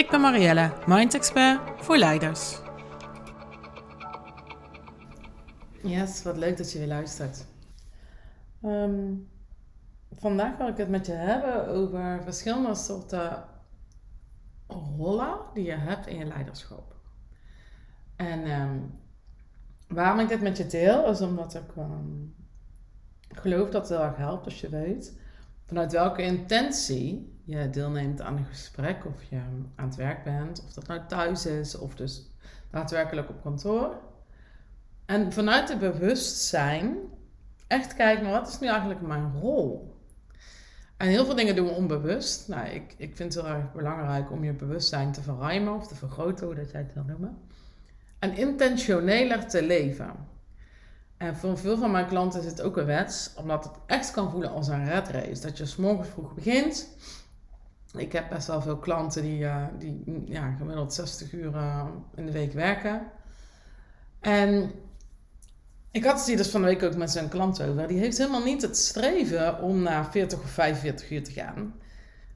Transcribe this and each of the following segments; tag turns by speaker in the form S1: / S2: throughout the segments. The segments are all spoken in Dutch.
S1: Ik ben Marielle, Mind Expert voor leiders. Yes, wat leuk dat je weer luistert. Ehm, vandaag wil ik het met je hebben over verschillende soorten rollen die je hebt in je leiderschap. En ehm, waarom ik dit met je deel, is omdat ik ehm, geloof dat het heel erg helpt als je weet vanuit welke intentie je deelneemt aan een gesprek of je aan het werk bent, of dat nou thuis is of dus daadwerkelijk op kantoor. En vanuit het bewustzijn echt kijken, wat is nu eigenlijk mijn rol? En heel veel dingen doen we onbewust. Nou, ik, ik vind het heel erg belangrijk om je bewustzijn te verruimen of te vergroten, hoe dat jij het wil noemen. En intentioneler te leven. En voor veel van mijn klanten is het ook een wens, omdat het echt kan voelen als een red race. Dat je s morgens vroeg begint. Ik heb best wel veel klanten die, uh, die ja, gemiddeld 60 uur uh, in de week werken. En ik had het hier dus van de week ook met zijn klant over. Die heeft helemaal niet het streven om naar 40 of 45 uur te gaan.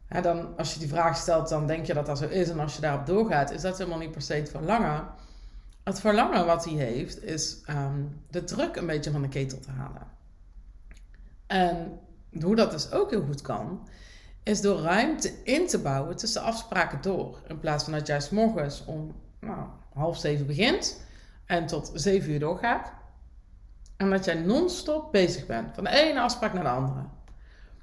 S1: Ja, dan, als je die vraag stelt, dan denk je dat dat zo is. En als je daarop doorgaat, is dat helemaal niet per se het verlangen. Het verlangen wat hij heeft, is um, de druk een beetje van de ketel te halen. En hoe dat dus ook heel goed kan, is door ruimte in te bouwen tussen afspraken door. In plaats van dat jij morgens om nou, half zeven begint en tot zeven uur doorgaat. En dat jij non-stop bezig bent, van de ene afspraak naar de andere.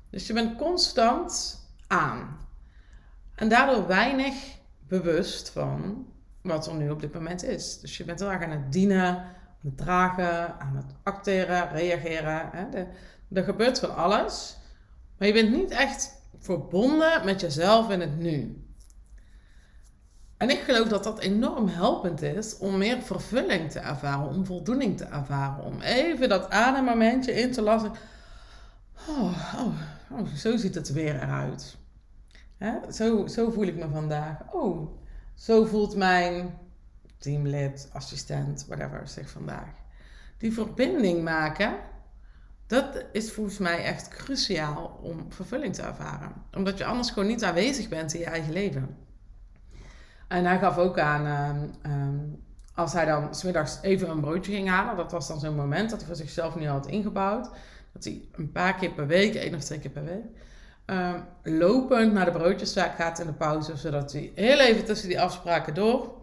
S1: Dus je bent constant aan. En daardoor weinig bewust van wat er nu op dit moment is. Dus je bent heel erg aan het dienen, aan het dragen, aan het acteren, reageren. Hè? er gebeurt van alles. Maar je bent niet echt verbonden met jezelf in het nu. En ik geloof dat dat enorm helpend is om meer vervulling te ervaren, om voldoening te ervaren, om even dat ademmomentje in te lassen. Oh, oh, oh, zo ziet het weer eruit. Hè? Zo, zo voel ik me vandaag. Oh, zo voelt mijn teamlid, assistent, whatever, zich vandaag. Die verbinding maken, dat is volgens mij echt cruciaal om vervulling te ervaren. Omdat je anders gewoon niet aanwezig bent in je eigen leven. En hij gaf ook aan, ehm, ehm, als hij dan smiddags even een broodje ging halen, dat was dan zo'n moment dat hij voor zichzelf niet had ingebouwd. Dat hij een paar keer per week, één of twee keer per week, uh, lopend naar de broodjeszaak gaat in de pauze, zodat hij heel even tussen die afspraken door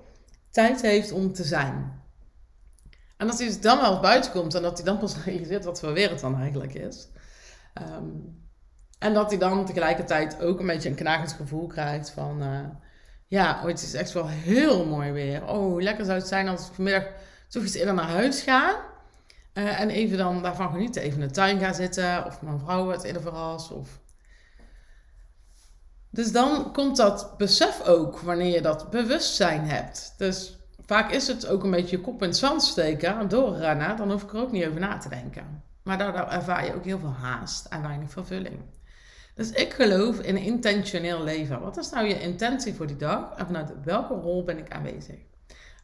S1: tijd heeft om te zijn. En dat hij dus dan wel buiten komt en dat hij dan pas realiseert wat voor weer het dan eigenlijk is. Um, en dat hij dan tegelijkertijd ook een beetje een knagend gevoel krijgt van... Uh, ja, oh, het is echt wel heel mooi weer. Oh, hoe lekker zou het zijn als ik vanmiddag toch iets eerder naar huis ga. Uh, en even dan daarvan genieten. Even in de tuin gaan zitten. Of mijn vrouw het eerder verrast. Of dus dan komt dat besef ook wanneer je dat bewustzijn hebt. Dus vaak is het ook een beetje je kop in het zand steken en doorrennen. Dan hoef ik er ook niet over na te denken. Maar daardoor ervaar je ook heel veel haast en weinig vervulling. Dus ik geloof in intentioneel leven. Wat is nou je intentie voor die dag en vanuit welke rol ben ik aanwezig?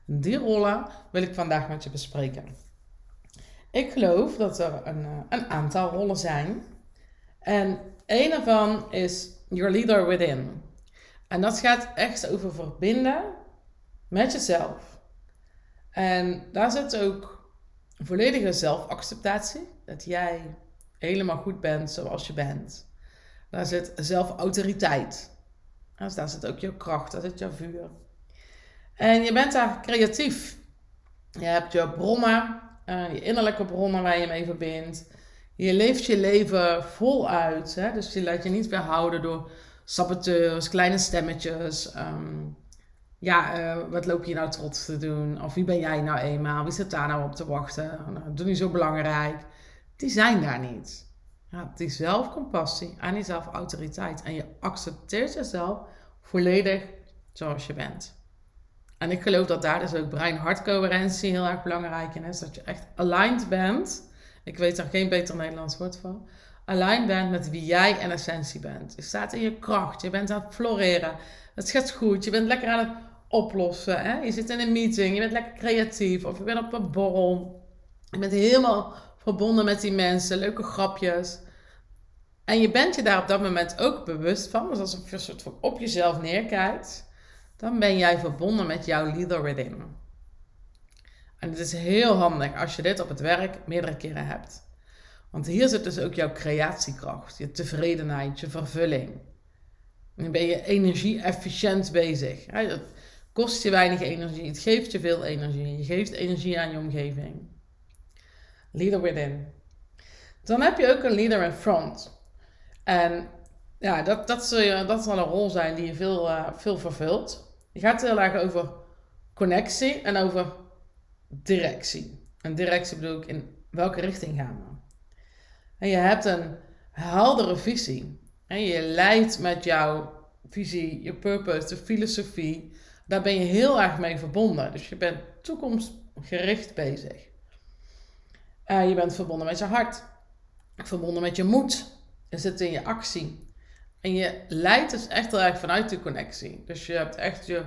S1: Die rollen wil ik vandaag met je bespreken. Ik geloof dat er een, eh, een aantal rollen zijn. En een ervan is Your Leader Within. En dat gaat echt over verbinden met jezelf. En daar zit ook volledige zelfacceptatie. Dat jij helemaal goed bent zoals je bent. Daar zit zelfautoriteit. Dus daar zit ook je kracht, daar zit je vuur. En je bent daar creatief. Je hebt je bronnen, uh, je innerlijke bronnen waar je mee verbindt. Je leeft je leven voluit. Hè? Dus je laat je niet weerhouden door saboteurs, kleine stemmetjes. Um, ja, uh, wat loop je nou trots te doen? Of wie ben jij nou eenmaal? Wie zit daar nou op te wachten? Nou, doe niet zo belangrijk. Die zijn daar niet. Ja, die zelfcompassie en die zelfautoriteit. En je accepteert jezelf volledig zoals je bent. En ik geloof dat daar dus ook brein-hartcoherentie heel erg belangrijk in is. Dat je echt aligned bent. Ik weet er geen beter Nederlands woord voor. Aligned bent met wie jij in essentie bent. Je staat in je kracht. Je bent aan het floreren. Het gaat goed. Je bent lekker aan het oplossen. Hè? Je zit in een meeting. Je bent lekker creatief. Of je bent op een borrel. Je bent helemaal verbonden met die mensen. Leuke grapjes. En je bent je daar op dat moment ook bewust van. Dus alsof je soort op jezelf neerkijkt. Dan ben jij verbonden met jouw leader within. En het is heel handig als je dit op het werk meerdere keren hebt. Want hier zit dus ook jouw creatiekracht, je tevredenheid, je vervulling. Dan ben je energie-efficiënt bezig. Kost je weinig energie, het geeft je veel energie. Je geeft energie aan je omgeving. Leader within. Dan heb je ook een leader in front. En ja, dat, dat, zul dat zal een rol zijn die je veel, uh, veel vervult. Je gaat heel erg over connectie en over directie. En directie bedoel ik in welke richting gaan we. En je hebt een heldere visie. En je leidt met jouw visie, je purpose, de filosofie. Daar ben je heel erg mee verbonden. Dus je bent toekomstgericht bezig. Uh, je bent verbonden met je hart. Verbonden met je moed. Je zit in je actie. En je leidt dus echt heel erg vanuit die connectie. Dus je hebt echt je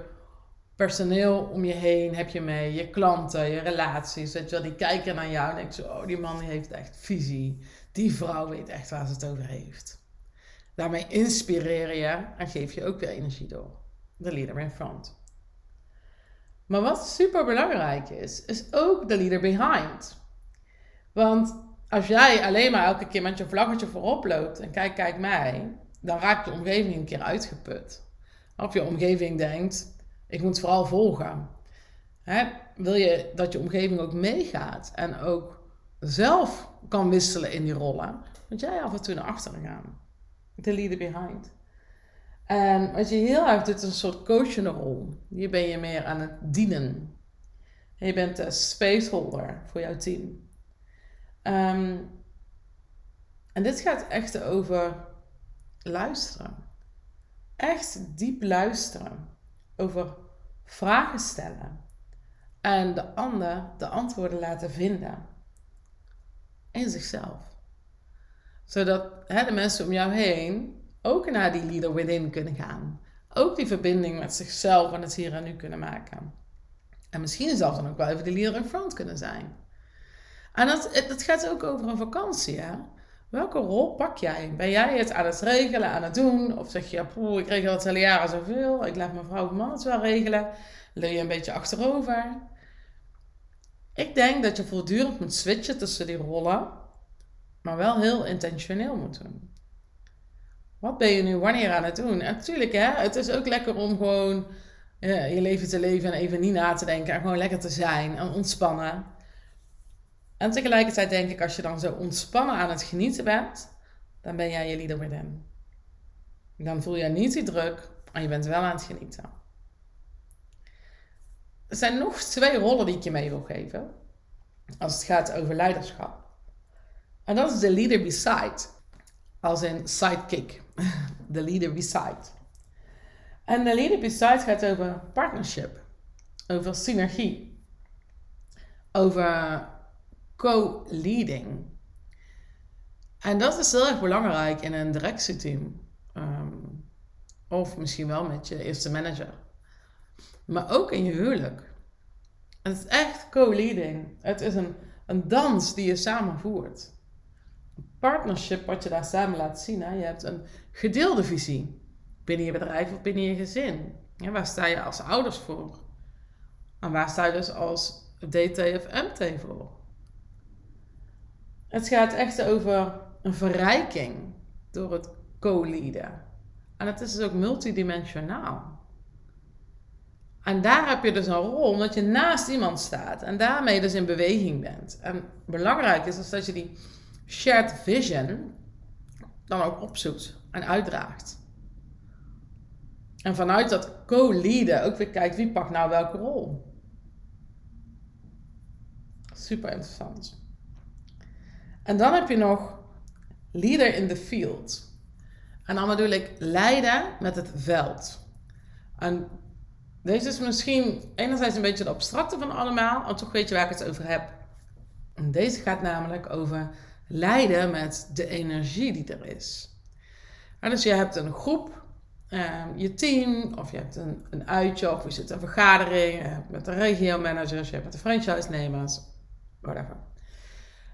S1: personeel om je heen, heb je mee, je klanten, je relaties. Dat je, die kijken naar jou en denken zo, oh die man heeft echt visie. Die vrouw weet echt waar ze het over heeft. Daarmee inspireer je en geef je ook weer energie door. De leader in front. Maar wat super belangrijk is, is ook de leader behind. Want als jij alleen maar elke keer met je vlaggetje voorop loopt en kijk, kijk mij, dan raakt je omgeving een keer uitgeput. Of je omgeving denkt, ik moet vooral volgen. Hè? Wil je dat je omgeving ook meegaat en ook zelf kan wisselen in die rollen, moet jij af en toe naar achteren gaan. De leader behind. En wat je heel erg doet, is een soort coachende rol. Hier ben je meer aan het dienen. je bent de spaceholder voor jouw team. Ehm, en dit gaat echt over luisteren. Echt diep luisteren. Over vragen stellen. En de ander de antwoorden laten vinden. In zichzelf. Zodat hè, de mensen om jou heen ook naar die leader within kunnen gaan. Ook die verbinding met zichzelf en het hier en nu kunnen maken. En misschien zelfs dan ook wel even de leader in front kunnen zijn. En dat, dat gaat ook over een vakantie. Hè? Welke rol pak jij? Ben jij het aan het regelen, aan het doen? Of zeg je, poeh, ik regel het hele jaren zoveel. Ik laat mijn vrouw en man het wel regelen. Leun je een beetje achterover? Ik denk dat je voortdurend moet switchen tussen die rollen. Maar wel heel intentioneel moet doen. Wat ben je nu wanneer aan het doen? En natuurlijk, hè, het is ook lekker om gewoon ja, je leven te leven en even niet na te denken. En gewoon lekker te zijn en ontspannen. En tegelijkertijd denk ik, als je dan zo ontspannen aan het genieten bent, dan ben jij je leader within. Dan voel je niet die druk en je bent wel aan het genieten. Er zijn nog twee rollen die ik je mee wil geven. Als het gaat over leiderschap. En dat is de leader beside. Als in sidekick. De leader beside. En de leader beside gaat over partnership. Over synergie. Over co-leading. En dat is heel erg belangrijk in een directieteam. Um, of misschien wel met je eerste manager. Maar ook in je huwelijk. het is echt co-leading. Het is een, een dans die je samen voert. Partnership wat je daar samen laat zien. Hè? Je hebt een gedeelde visie. Binnen je bedrijf of binnen je gezin. Waar sta je als ouders voor? En waar sta je dus als DT of MT voor? Het gaat echt over een verrijking door het co-leaden. En het is dus ook multidimensionaal. En daar heb je dus een rol, omdat je naast iemand staat en daarmee dus in beweging bent. En belangrijk is dat je die shared vision dan ook opzoekt en uitdraagt. En vanuit dat co-leaden ook weer kijkt wie pakt nou welke rol. Super interessant. En dan heb je nog leader in the field. En dan bedoel ik leiden met het veld. En Deze is misschien enerzijds een beetje de abstracte van allemaal, maar toch weet je waar ik het over heb. Deze gaat namelijk over leiden met de energie die er is. dus je hebt een groep, ehm, je team, of je hebt een, een uitje, of je zit een vergadering, met de regio-managers, je hebt met de franchise-nemers, whatever.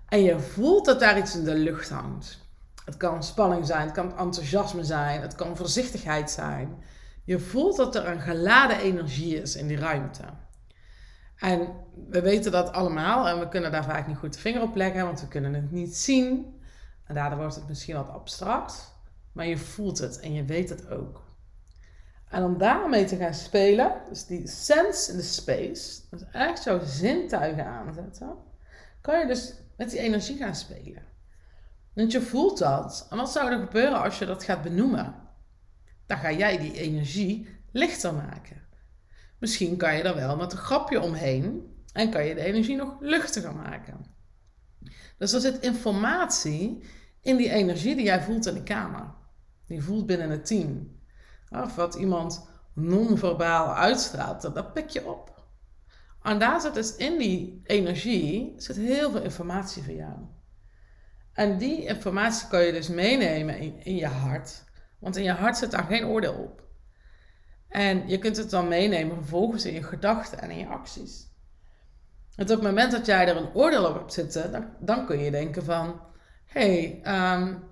S1: En je voelt dat daar iets in de lucht hangt. Het kan spanning zijn, het kan enthousiasme zijn, het kan voorzichtigheid zijn. Je voelt dat er een geladen energie is in die ruimte. En we weten dat allemaal en we kunnen daar vaak niet goed de vinger op leggen, want we kunnen het niet zien. En daardoor wordt het misschien wat abstract, maar je voelt het en je weet het ook. En om daarmee te gaan spelen, dus die sense in the space, dus echt jouw zintuigen aanzetten, kan je dus met die energie gaan spelen. Want je voelt dat. En wat zou er gebeuren als je dat gaat benoemen? Dan ga jij die energie lichter maken. Misschien kan je er wel met een grapje omheen en kan je de energie nog luchtiger maken. Dus er zit informatie in die energie die jij voelt in de kamer. Die voelt binnen het team. Of wat iemand non-verbaal uitstraalt, dat pik je op. En daar zit dus in die energie zit heel veel informatie voor jou. En die informatie kan je dus meenemen in, in je hart. Want in je hart zit daar geen oordeel op. En je kunt het dan meenemen vervolgens in je gedachten en in je acties. En op het moment dat jij er een oordeel op hebt zitten, dan, dan kun je denken van... Hé, hey, um,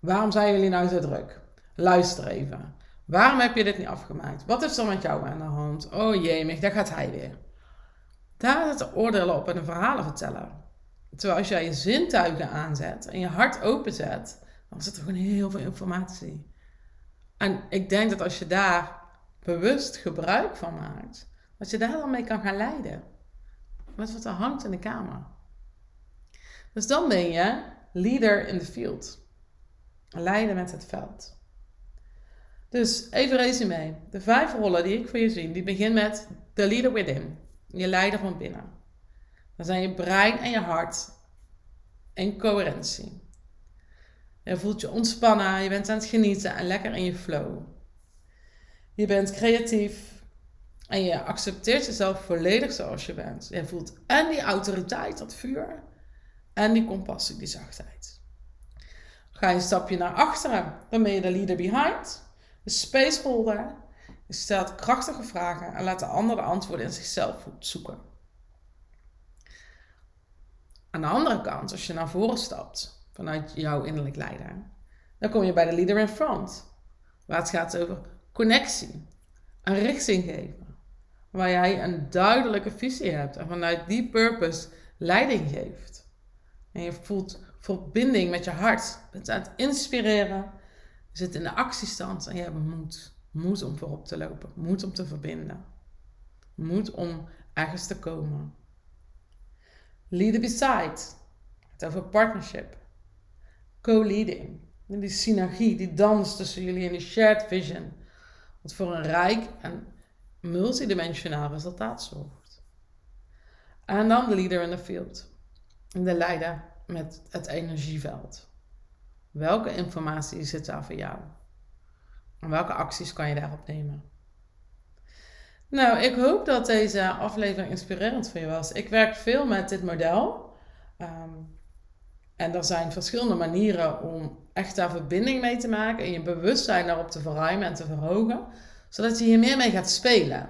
S1: waarom zijn jullie nou zo druk? Luister even. Waarom heb je dit niet afgemaakt? Wat is er met jou aan de hand? Oh jemig, daar gaat hij weer. Daar zit oordelen op en een verhalen vertellen. Terwijl als jij je zintuigen aanzet en je hart openzet, dan zit er gewoon heel veel informatie. En ik denk dat als je daar bewust gebruik van maakt, dat je daar dan mee kan gaan leiden. Met wat er hangt in de kamer. Dus dan ben je leader in the field. Leiden met het veld. Dus even resume. De vijf rollen die ik voor je zie, die begin met de leader within. Je leider van binnen. Dan zijn je brein en je hart in coherentie. Je voelt je ontspannen, je bent aan het genieten en lekker in je flow. Je bent creatief en je accepteert jezelf volledig zoals je bent. Je voelt en die autoriteit, dat vuur, en die compassie, die zachtheid. Ga je een stapje naar achteren, dan ben je de leader behind, de spaceholder. Je stelt krachtige vragen en laat de ander de antwoorden in zichzelf zoeken. Aan de andere kant, als je naar voren stapt vanuit jouw innerlijk leider, dan kom je bij de leader in front. Waar het gaat over connectie, een richting geven. Waar jij een duidelijke visie hebt en vanuit die purpose leiding geeft. En je voelt verbinding met je hart. Je bent aan het inspireren. Je zit in de actiestand en je hebt moed. Moed om voorop te lopen. Moed om te verbinden. Moed om ergens te komen. Leader beside. Het over partnership. Co-leading. Die synergie, die dans tussen jullie en die shared vision. Wat voor een rijk en multidimensionaal resultaat zorgt. En dan de leader in the field. De leider met het energieveld. Welke informatie zit daar voor jou? En welke acties kan je daarop nemen? Nou, ik hoop dat deze aflevering inspirerend voor je was. Ik werk veel met dit model. Ehm, en er zijn verschillende manieren om echt daar verbinding mee te maken en je bewustzijn daarop te verruimen en te verhogen, zodat je hier meer mee gaat spelen.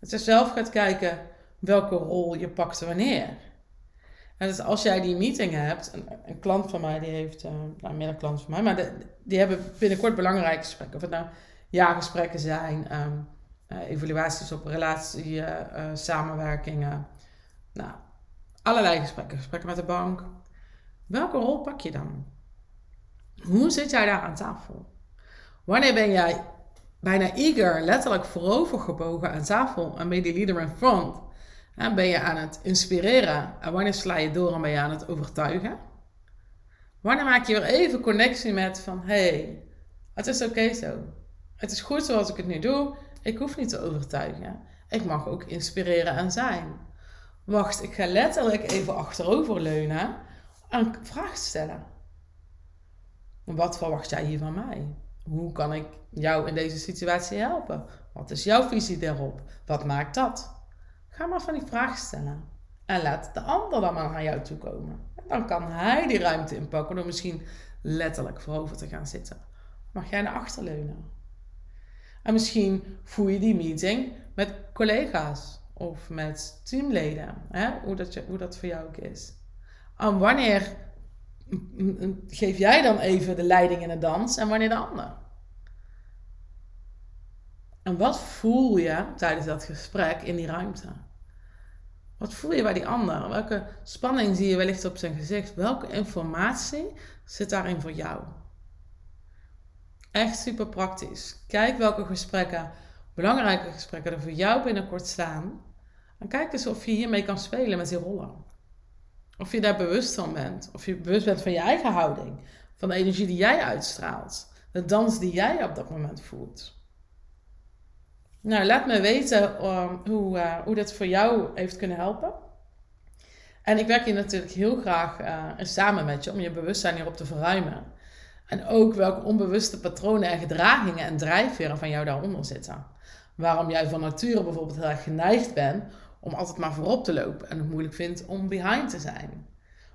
S1: Dat je zelf gaat kijken welke rol je pakt wanneer. En dus als jij die meeting hebt, een, een klant van mij die heeft, uh, nou meer klant van mij, maar die hebben binnenkort belangrijke gesprekken. Of het nou jaargesprekken zijn, um, uh, evaluaties op relatie, uh, samenwerkingen. Nou, allerlei gesprekken. Gesprekken met de bank. Welke rol pak je dan? Hoe zit jij daar aan tafel? Wanneer ben jij bijna eager, letterlijk voorover gebogen aan tafel en ben je die leader in front? En ben je aan het inspireren en wanneer sla je door en ben je aan het overtuigen? Wanneer maak je weer even connectie met van hey, het is oké zo. Het is goed zoals ik het nu doe. Ik hoef niet te overtuigen. Ik mag ook inspireren en zijn. Wacht, ik ga letterlijk even achteroverleunen en vragen stellen. Wat verwacht jij hier van mij? Hoe kan ik jou in deze situatie helpen? Wat is jouw visie daarop? Wat maakt dat? Ga maar van die vragen stellen. En laat de ander dan maar naar jou toe komen. En dan kan hij die ruimte inpakken door misschien letterlijk voorover te gaan zitten. Mag jij naar achter leunen? En misschien voer je die meeting met collega's of met teamleden. Hè? Hoe, dat hoe dat voor jou ook is. Wanneer geef jij dan even de leiding in de dans en wanneer de ander? En wat voel je tijdens dat gesprek in die ruimte? Wat voel je bij die ander? Welke spanning zie je wellicht op zijn gezicht? Welke informatie zit daarin voor jou? Echt super praktisch. Kijk welke gesprekken, belangrijke gesprekken er voor jou binnenkort staan. En kijk eens of je hiermee kan spelen met die rollen. Of je daar bewust van bent. Of je bewust bent van je eigen houding. Van de energie die jij uitstraalt. De dans die jij op dat moment voelt. Nou, laat me weten um, hoe, uh, hoe dat voor jou heeft kunnen helpen. En ik werk hier natuurlijk heel graag uh, samen met je om je bewustzijn hierop te verruimen. En ook welke onbewuste patronen en gedragingen en drijfveren van jou daaronder zitten. Waarom jij van nature bijvoorbeeld heel erg geneigd bent om altijd maar voorop te lopen en het moeilijk vindt om behind te zijn.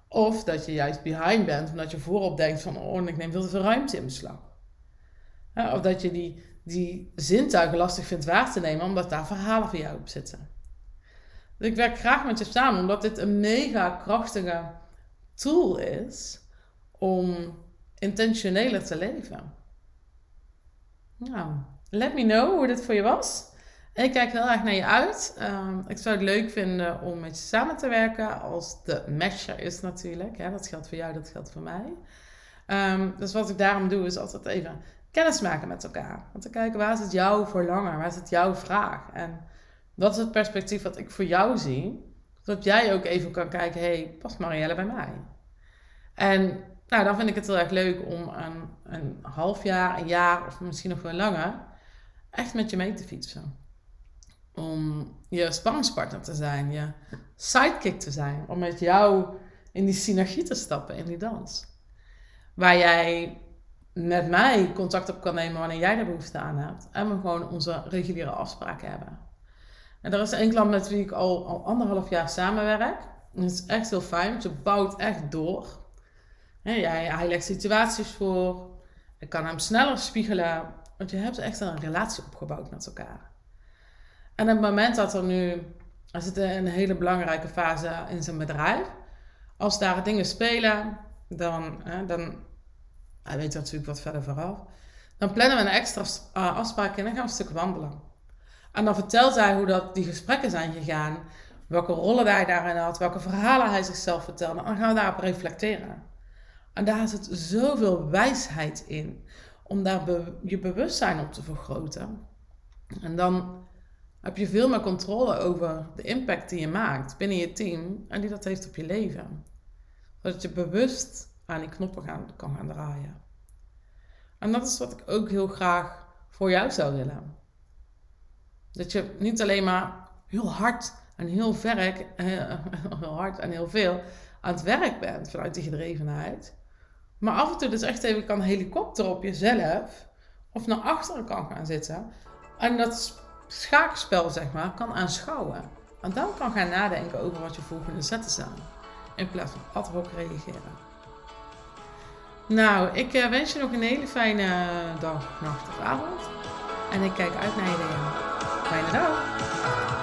S1: Of dat je juist behind bent omdat je voorop denkt van oh, ik neem veel te veel ruimte in beslag. Of dat je die, die zintuigen lastig vindt waar te nemen omdat daar verhalen voor jou op zitten. Dus ik werk graag met je samen omdat dit een mega krachtige tool is om intentioneler te leven. Nou, let me know hoe dit voor je was. Ik kijk heel erg naar je uit. Ehm, ik zou het leuk vinden om met je samen te werken als de matcher is natuurlijk. Ja, dat geldt voor jou, dat geldt voor mij. Um, dus wat ik daarom doe is altijd even kennis maken met elkaar. Om te kijken waar is het jouw verlangen, waar is het jouw vraag. En wat is het perspectief wat ik voor jou zie. Zodat jij ook even kan kijken, hey, past Marielle bij mij? En nou, dan vind ik het heel erg leuk om een, een half jaar, een jaar of misschien nog wel langer echt met je mee te fietsen om je spanningspartner te zijn, je sidekick te zijn, om met jou in die synergie te stappen, in die dans. Waar jij met mij contact op kan nemen wanneer jij er behoefte aan hebt. En we gewoon onze reguliere afspraken hebben. En er is één klant met wie ik al, al anderhalf jaar samenwerk. En het is echt heel fijn, ze bouwt echt door. jij, legt situaties voor. Ik kan hem sneller spiegelen. Want je hebt echt een relatie opgebouwd met elkaar. En op het moment dat er nu, er zit een hele belangrijke fase in zijn bedrijf, als daar dingen spelen, dan, hè, dan hij weet natuurlijk wat verder vooraf, dan plannen we een extra uh, afspraak in en gaan we een stuk wandelen. En dan vertelt hij hoe dat, die gesprekken zijn gegaan, welke rollen hij daarin had, welke verhalen hij zichzelf vertelde. En dan gaan we daarop reflecteren. En daar zit zoveel wijsheid in, om daar je bewustzijn op te vergroten. En dan heb je veel meer controle over de impact die je maakt binnen je team en die dat heeft op je leven. Zodat je bewust aan die knoppen gaan, kan gaan draaien. En dat is wat ik ook heel graag voor jou zou willen. Dat je niet alleen maar heel hard en heel werk, heel hard en heel veel aan het werk bent vanuit die gedrevenheid. Maar af en toe dus echt even kan helikopter op jezelf of naar achteren kan gaan zitten. En dat schaakspel, zeg maar, kan aanschouwen. En dan kan gaan nadenken over wat je volgende zetten zijn. In plaats van ad hoc reageren. Nou, ik uh, wens je nog een hele fijne dag, nacht of avond. En ik kijk uit naar je DM. Fijne dag!